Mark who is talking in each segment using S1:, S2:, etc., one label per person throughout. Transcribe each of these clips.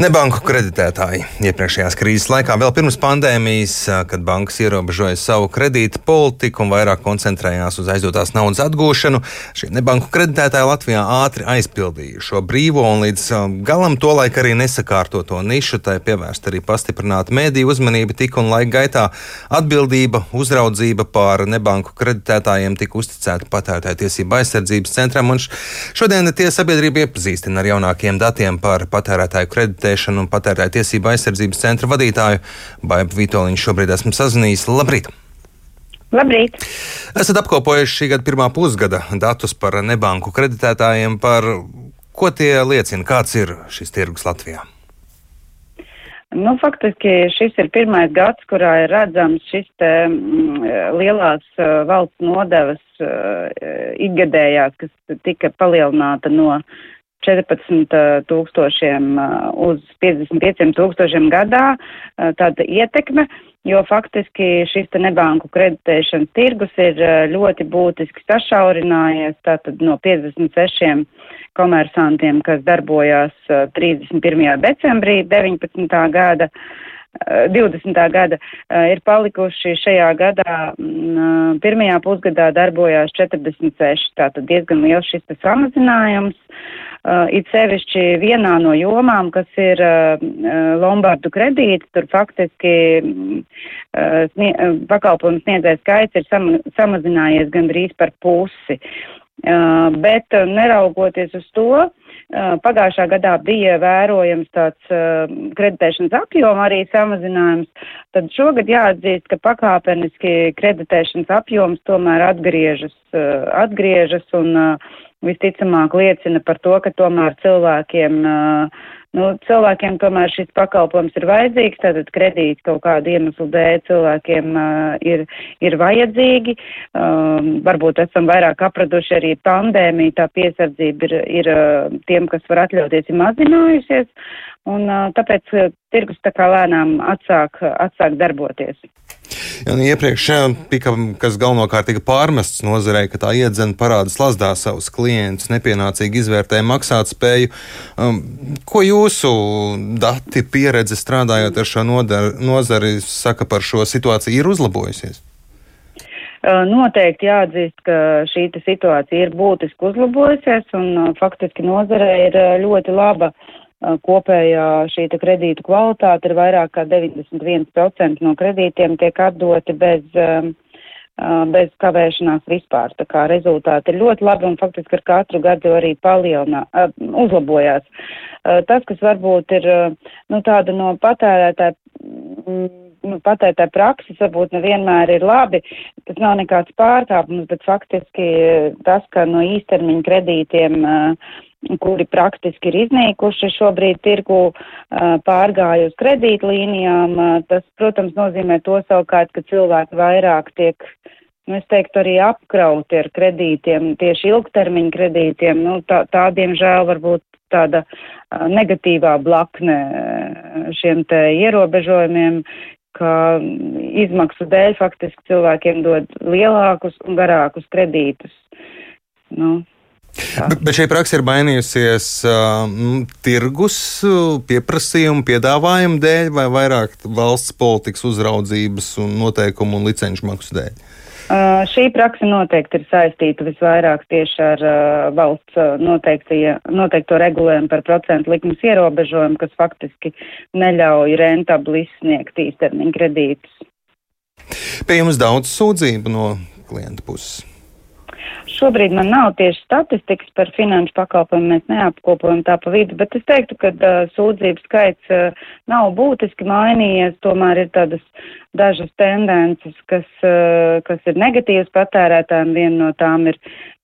S1: Nebanku kreditētāji. Iepriekšējās krīzes laikā, vēl pirms pandēmijas, kad bankas ierobežoja savu kredītu politiku un vairāk koncentrējās uz aizdotās naudas atgūšanu, šie nebanku kreditētāji Latvijā ātri aizpildīja šo brīvo un līdz galam tolaik arī nesakārtoto nišu, tai pievērst arī pastiprināta mēdīju uzmanība tika un laika gaitā. Atbildība, uzraudzība pār nebanku kreditētājiem tika uzticēta patērētāju tiesību aizsardzības centram, šodien tie sabiedrība iepazīstina ar jaunākiem datiem par patērētāju kreditētāju kreditēšanu un patērētāju tiesību aizsardzības centra vadītāju Baibu Vitoļiņu. Šobrīd esmu sazvanījis. Labrīt!
S2: Labrīt!
S1: Esat apkopojuši šī gada pirmā pusgada datus par nebanku kreditētājiem. Par ko tie liecina? Kāds ir šis tirgus Latvijā?
S2: Nu, faktiski šis ir pirmais gads, kurā ir redzams šis te mm, lielās valsts nodevas ikgadējās, kas tika palielināta no 14 eh, tūkstošiem eh, uz 55 tūkstošiem gadā eh, tāda ietekme, jo faktiski šis te nebanku kreditēšanas tirgus ir ļoti būtiski sašaurinājies, tātad no 56 komersantiem, kas darbojās 31. decembrī 19. gada, 20. gada ir palikuši šajā gadā, mm, pirmajā pusgadā darbojās 46, tātad diezgan liels šis samazinājums. Uh, it sevišķi vienā no jomām, kas ir uh, Lombardu kredīti, tur faktiski uh, snie, pakalpojumu sniedzēju skaits ir sama, samazinājies gandrīz par pusi. Bet neraugoties uz to, Pagājušā gadā bija vērojams tāds kreditēšanas apjoma arī samazinājums, tad šogad jāatzīst, ka pakāpeniski kreditēšanas apjoms tomēr atgriežas, atgriežas un visticamāk liecina par to, ka tomēr cilvēkiem, nu, cilvēkiem tomēr šis pakalpojums ir vajadzīgs, tātad kredīti kaut kādu iemeslu dēļ cilvēkiem ir, ir vajadzīgi. Um, varbūt esam vairāk apraduši arī pandēmiju, tā piesardzība ir, ir tiem, kas var atļauties, ir mazinājusies, un tāpēc tirgus tā kā lēnām atsāk, atsāk darboties.
S1: Ja, nu, iepriekš tika, kas galvenokārt tika pārmests nozarei, ka tā iedzen parāda slazdā savus klientus, nepienācīgi izvērtē maksātspēju. Um, ko jūsu dati, pieredze strādājot ar šo nodar, nozari, saka par šo situāciju, ir uzlabojusies?
S2: Noteikti jāatzīst, ka šī situācija ir būtiski uzlabojusies un faktiski nozare ir ļoti laba uh, kopējā šī kredītu kvalitāte ir vairāk kā 91% no kredītiem tiek atdoti bez, bez kavēšanās vispār. Tā kā rezultāti ir ļoti labi un faktiski ar katru gadu arī palielinā, uzlabojās. Tas, kas varbūt ir nu, tāda no patērētāja nu, patērētāja prakses varbūt nevienmēr ir labi, tas nav nekāds pārkāpums, bet faktiski tas, ka no īstermiņa kredītiem uh, kuri praktiski ir iznīkuši šobrīd tirgu pārgāju uz kredītlīnijām. Tas, protams, nozīmē to savukārt, ka cilvēki vairāk tiek, nu, es teiktu, arī apkrauti ar kredītiem, tieši ilgtermiņa kredītiem. Nu, tā, tā, diemžēl, varbūt tāda negatīvā blakne šiem te ierobežojumiem, ka izmaksu dēļ faktiski cilvēkiem dod lielākus un garākus kredītus. Nu,
S1: Bet, bet šī praksa ir mainījusies uh, tirgus pieprasījumu, piedāvājumu dēļ vai vairāk valsts politikas uzraudzības un noteikumu un licenču maksu dēļ?
S2: Uh, šī praksa noteikti ir saistīta visvairāk tieši ar uh, valsts noteikto regulējumu par procentu likmes ierobežojumu, kas faktiski neļauj rentabli izsniegt īstermiņa kredītus.
S1: Pie jums daudz sūdzību no klienta puses.
S2: Šobrīd man nav tieši statistikas par finanšu pakalpojumu, mēs neapkopojam tā pa vidu, bet es teiktu, ka uh, sūdzību skaits uh, nav būtiski mainījies, tomēr ir tādas dažas tendences, kas, uh, kas ir negatīvas patērētājiem. Viena no tām ir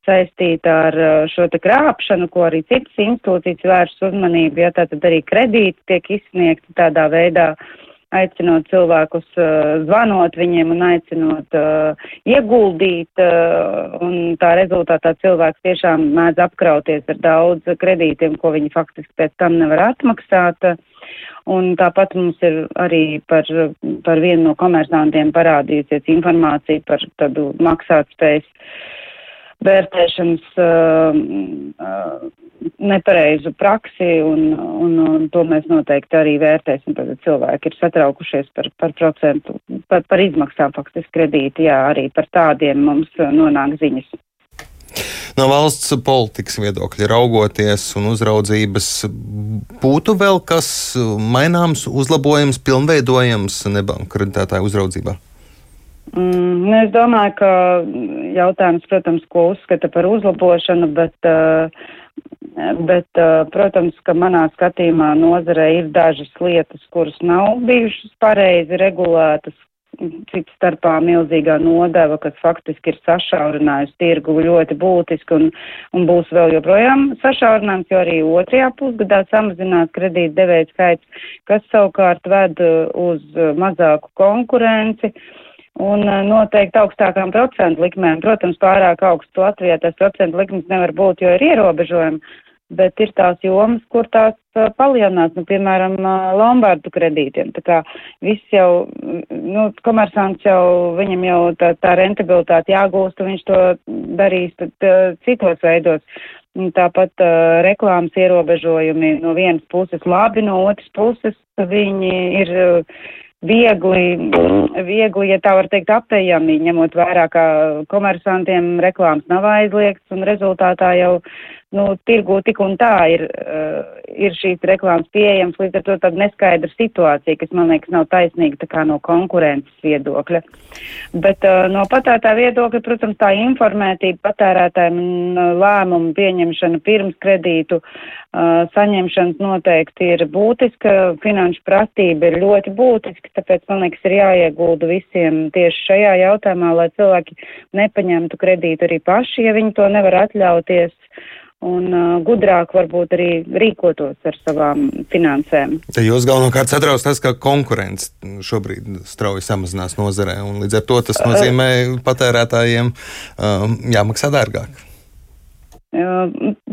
S2: saistīta ar šo te krāpšanu, ko arī citas institūcijas vērš uzmanību, ja tātad arī kredīti tiek izsniegti tādā veidā. Uh, aicinot cilvēkus uh, zvanot viņiem un aicinot uh, ieguldīt, uh, un tā rezultātā cilvēks tiešām mēdz apkrauties ar daudz kredītiem, ko viņi faktiski pēc tam nevar atmaksāt. Un tāpat mums ir arī par, par vienu no komersantiem parādījusies informācija par tādu maksātspējas vērtēšanas uh, uh, nepareizu praksi, un, un, un to mēs noteikti arī vērtēsim. Tad cilvēki ir satraukušies par, par procentu, par, par izmaksām faktiski kredīti, jā, arī par tādiem mums nonāk ziņas.
S1: No valsts politikas viedokļa raugoties un uzraudzības, būtu vēl kas maināms, uzlabojams, pilnveidojams nebanku kreditētāju uzraudzībā?
S2: Mm, es domāju, ka jautājums, protams, ko uzskata par uzlabošanu, bet, bet protams, ka manā skatījumā nozarē ir dažas lietas, kuras nav bijušas pareizi regulētas, cits starpā milzīgā nodeva, kas faktiski ir sašaurinājusi tirgu ļoti būtiski un, un būs vēl joprojām sašaurinājums, jo arī otrajā pusgadā samazinās kredīt devēja skaits, kas savukārt ved uh, uz uh, mazāku konkurenci. Un uh, noteikti augstākām procentu likmēm. Protams, pārāk augsts Latvijā tas procentu likmes nevar būt, jo ir ierobežojumi bet ir tās jomas, kur tās uh, palielinās, nu, piemēram, uh, Lombardu kredītiem. Tā kā viss jau, nu, komersants jau, viņam jau tā, tā rentabilitāte jāgūst, un viņš to darīs tad, citos veidos. Tāpat uh, reklāmas ierobežojumi no vienas puses labi, no otras puses viņi ir. Uh, viegli, viegli, ja tā var teikt, apējami, ņemot vērā, ka komersantiem reklāmas nav aizliegts un rezultātā jau nu, tirgū tik un tā ir, uh, ir šīs reklāmas pieejams, līdz ar to tāda neskaidra situācija, kas man liekas nav taisnīga tā kā no konkurences viedokļa. Bet uh, no patērētāja viedokļa, protams, tā informētība patērētājiem un uh, lēmumu pieņemšana pirms kredītu uh, saņemšanas noteikti ir būtiska, finanšu pratība ir ļoti būtiska, tāpēc man liekas ir jāiegulda visiem tieši šajā jautājumā, lai cilvēki nepaņemtu kredītu arī paši, ja viņi to nevar atļauties un uh, gudrāk varbūt arī rīkotos ar savām finansēm.
S1: Te jūs galvenokārt satrauc tas, ka konkurence šobrīd strauji samazinās nozarē, un līdz ar to tas nozīmē patērētājiem um, jāmaksā dārgāk.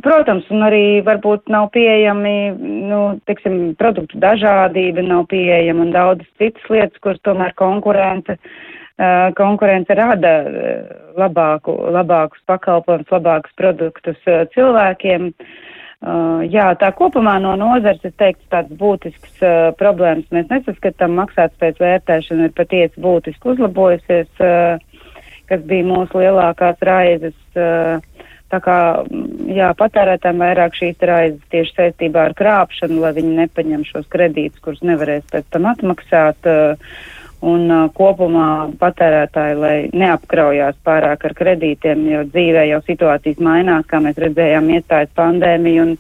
S2: Protams, un arī varbūt nav pieejami, nu, teiksim, produktu dažādība nav pieejama un daudzas citas lietas, kuras tomēr konkurence uh, konkurence rada labāku, labākus pakalpojumus, labākus produktus cilvēkiem. Jā, tā kopumā no nozars, es teiktu, tāds būtisks problēmas mēs nesaskatām. Maksātspējas vērtēšana ir patiesi būtiski uzlabojusies, kas bija mūsu lielākās raizes. Tā kā, jā, patērētājiem vairāk šīs raizes tieši saistībā ar krāpšanu, lai viņi nepaņem šos kredītus, kurus nevarēs pēc tam atmaksāt. Uh, un uh, kopumā patērētāji, lai neapkraujās pārāk ar kredītiem, jo dzīvē jau situācijas mainās, kā mēs redzējām, iestājas pandēmija un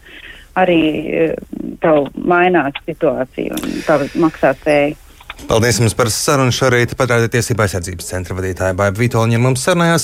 S2: arī uh, tev mainās situācija un tavu maksātspēju.
S1: Paldies jums par sarunu šorīt. Patērētāju tiesību aizsardzības centra vadītāja Baiba Vitoļņa mums sarunājās